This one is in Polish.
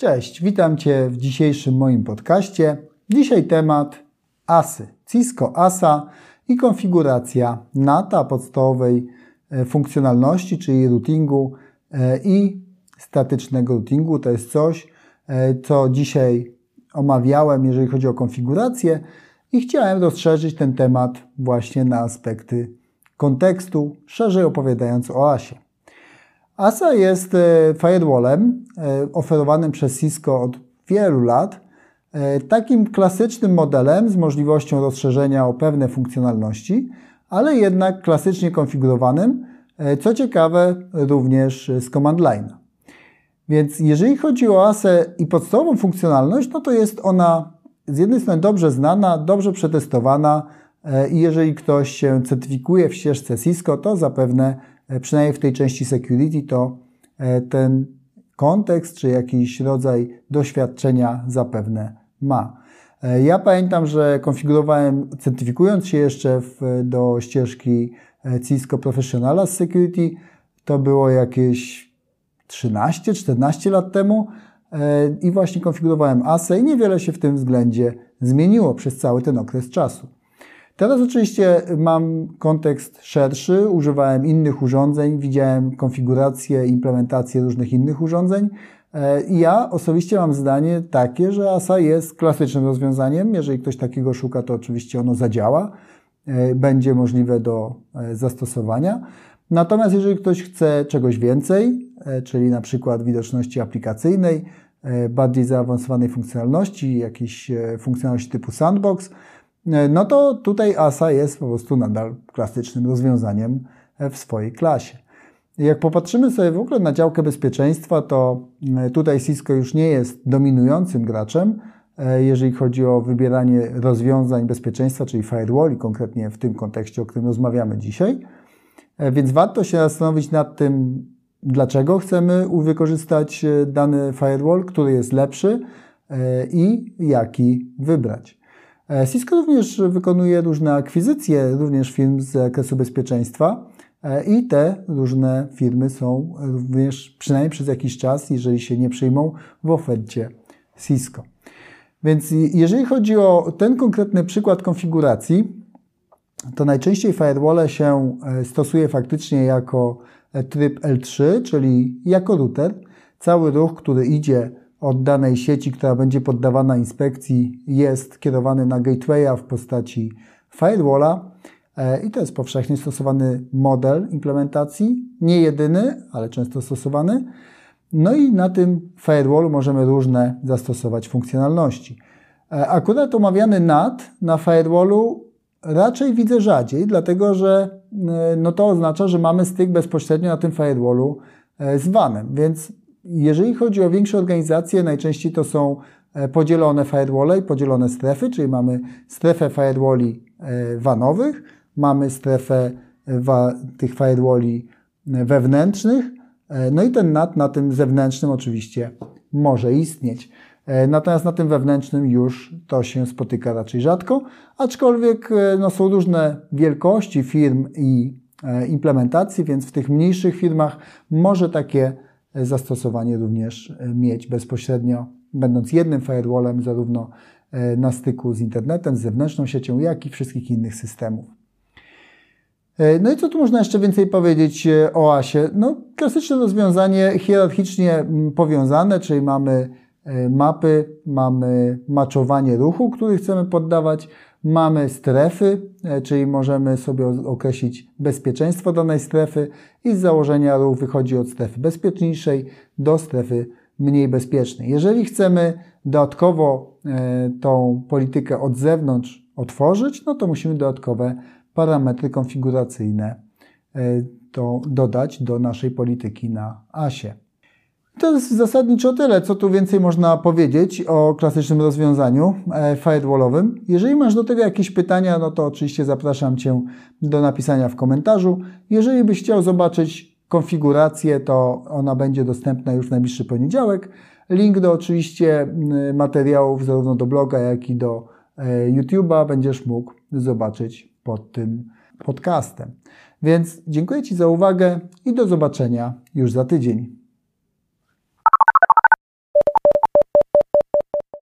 Cześć, witam Cię w dzisiejszym moim podcaście. Dzisiaj temat ASY, Cisco ASA i konfiguracja NATA podstawowej e, funkcjonalności, czyli routingu e, i statycznego routingu. To jest coś, e, co dzisiaj omawiałem, jeżeli chodzi o konfigurację i chciałem rozszerzyć ten temat właśnie na aspekty kontekstu, szerzej opowiadając o ASie. ASA jest e, firewallem e, oferowanym przez Cisco od wielu lat. E, takim klasycznym modelem z możliwością rozszerzenia o pewne funkcjonalności, ale jednak klasycznie konfigurowanym, co ciekawe również z command line. Więc jeżeli chodzi o ASę i podstawową funkcjonalność, no to jest ona z jednej strony dobrze znana, dobrze przetestowana i jeżeli ktoś się certyfikuje w ścieżce Cisco, to zapewne przynajmniej w tej części security, to e, ten kontekst czy jakiś rodzaj doświadczenia zapewne ma. E, ja pamiętam, że konfigurowałem, certyfikując się jeszcze w, do ścieżki Cisco Professionala z Security, to było jakieś 13-14 lat temu i właśnie konfigurowałem ASE i niewiele się w tym względzie zmieniło przez cały ten okres czasu. Teraz oczywiście mam kontekst szerszy, używałem innych urządzeń, widziałem konfigurację, implementację różnych innych urządzeń. E, I ja osobiście mam zdanie takie, że ASA jest klasycznym rozwiązaniem. Jeżeli ktoś takiego szuka, to oczywiście ono zadziała, e, będzie możliwe do e, zastosowania. Natomiast jeżeli ktoś chce czegoś więcej, czyli na przykład widoczności aplikacyjnej, bardziej zaawansowanej funkcjonalności, jakiejś funkcjonalności typu sandbox, no to tutaj ASA jest po prostu nadal klasycznym rozwiązaniem e, w swojej klasie. Jak popatrzymy sobie w ogóle na działkę bezpieczeństwa, to e, tutaj Cisco już nie jest dominującym graczem, jeżeli chodzi o wybieranie rozwiązań bezpieczeństwa, czyli firewalli, konkretnie w tym kontekście, o którym rozmawiamy dzisiaj. Więc warto się zastanowić nad tym, dlaczego chcemy wykorzystać dany firewall, który jest lepszy i jaki wybrać. E, Cisco również wykonuje różne akwizycje, również firm z zakresu bezpieczeństwa e, i te różne firmy są również przynajmniej przez jakiś czas, jeżeli się nie przyjmą, w ofercie Cisco. Więc jeżeli chodzi o ten konkretny przykład konfiguracji, to najczęściej firewall się e, stosuje faktycznie jako tryb L3, czyli jako router. Cały ruch, który idzie od danej sieci, która będzie poddawana inspekcji, jest kierowany na gatewaya w postaci firewalla. E, I to jest powszechnie stosowany model implementacji, nie jedyny, ale często stosowany. No i na tym firewallu możemy różne zastosować funkcjonalności. E, akurat omawiany NAT na firewallu raczej widzę rzadziej, dlatego że e, no to oznacza, że mamy styk bezpośrednio na tym firewallu z vanem, więc jeżeli chodzi o większe organizacje, najczęściej to są e, podzielone firewall i podzielone strefy, czyli mamy strefę firewalli vanowych, e, mamy strefę e, tych firewalli wewnętrznych, no i ten NAT na tym zewnętrznym oczywiście może istnieć. Natomiast na tym wewnętrznym już to się spotyka raczej rzadko, aczkolwiek no, są różne wielkości firm i implementacji, więc w tych mniejszych firmach może takie zastosowanie również e, mieć bezpośrednio, będąc jednym firewallem zarówno e, na styku z internetem, z zewnętrzną siecią, jak i wszystkich innych systemów. E, no i co tu można jeszcze więcej powiedzieć o ASie? No, klasyczne rozwiązanie hierarchicznie powiązane, czyli mamy mapy, mamy maczowanie ruchu, który chcemy poddawać, Mamy strefy, e, czyli możemy sobie określić bezpieczeństwo danej strefy i z założenia ruch wychodzi od strefy bezpieczniejszej do strefy mniej bezpiecznej. Jeżeli chcemy dodatkowo e, tą politykę od zewnątrz otworzyć, no to musimy dodatkowe parametry konfiguracyjne to e, dodać do naszej polityki na ASie. To jest zasadniczo tyle, co tu więcej można powiedzieć o klasycznym rozwiązaniu e, firewallowym. Jeżeli masz do tego jakieś pytania, no to oczywiście zapraszam Cię do napisania w komentarzu. Jeżeli byś chciał zobaczyć konfigurację, to ona będzie dostępna już w najbliższy poniedziałek. Link do oczywiście materiałów zarówno do bloga, jak i do e, YouTube'a będziesz mógł zobaczyć pod tym podcastem. Więc dziękuję Ci za uwagę i do zobaczenia już za tydzień.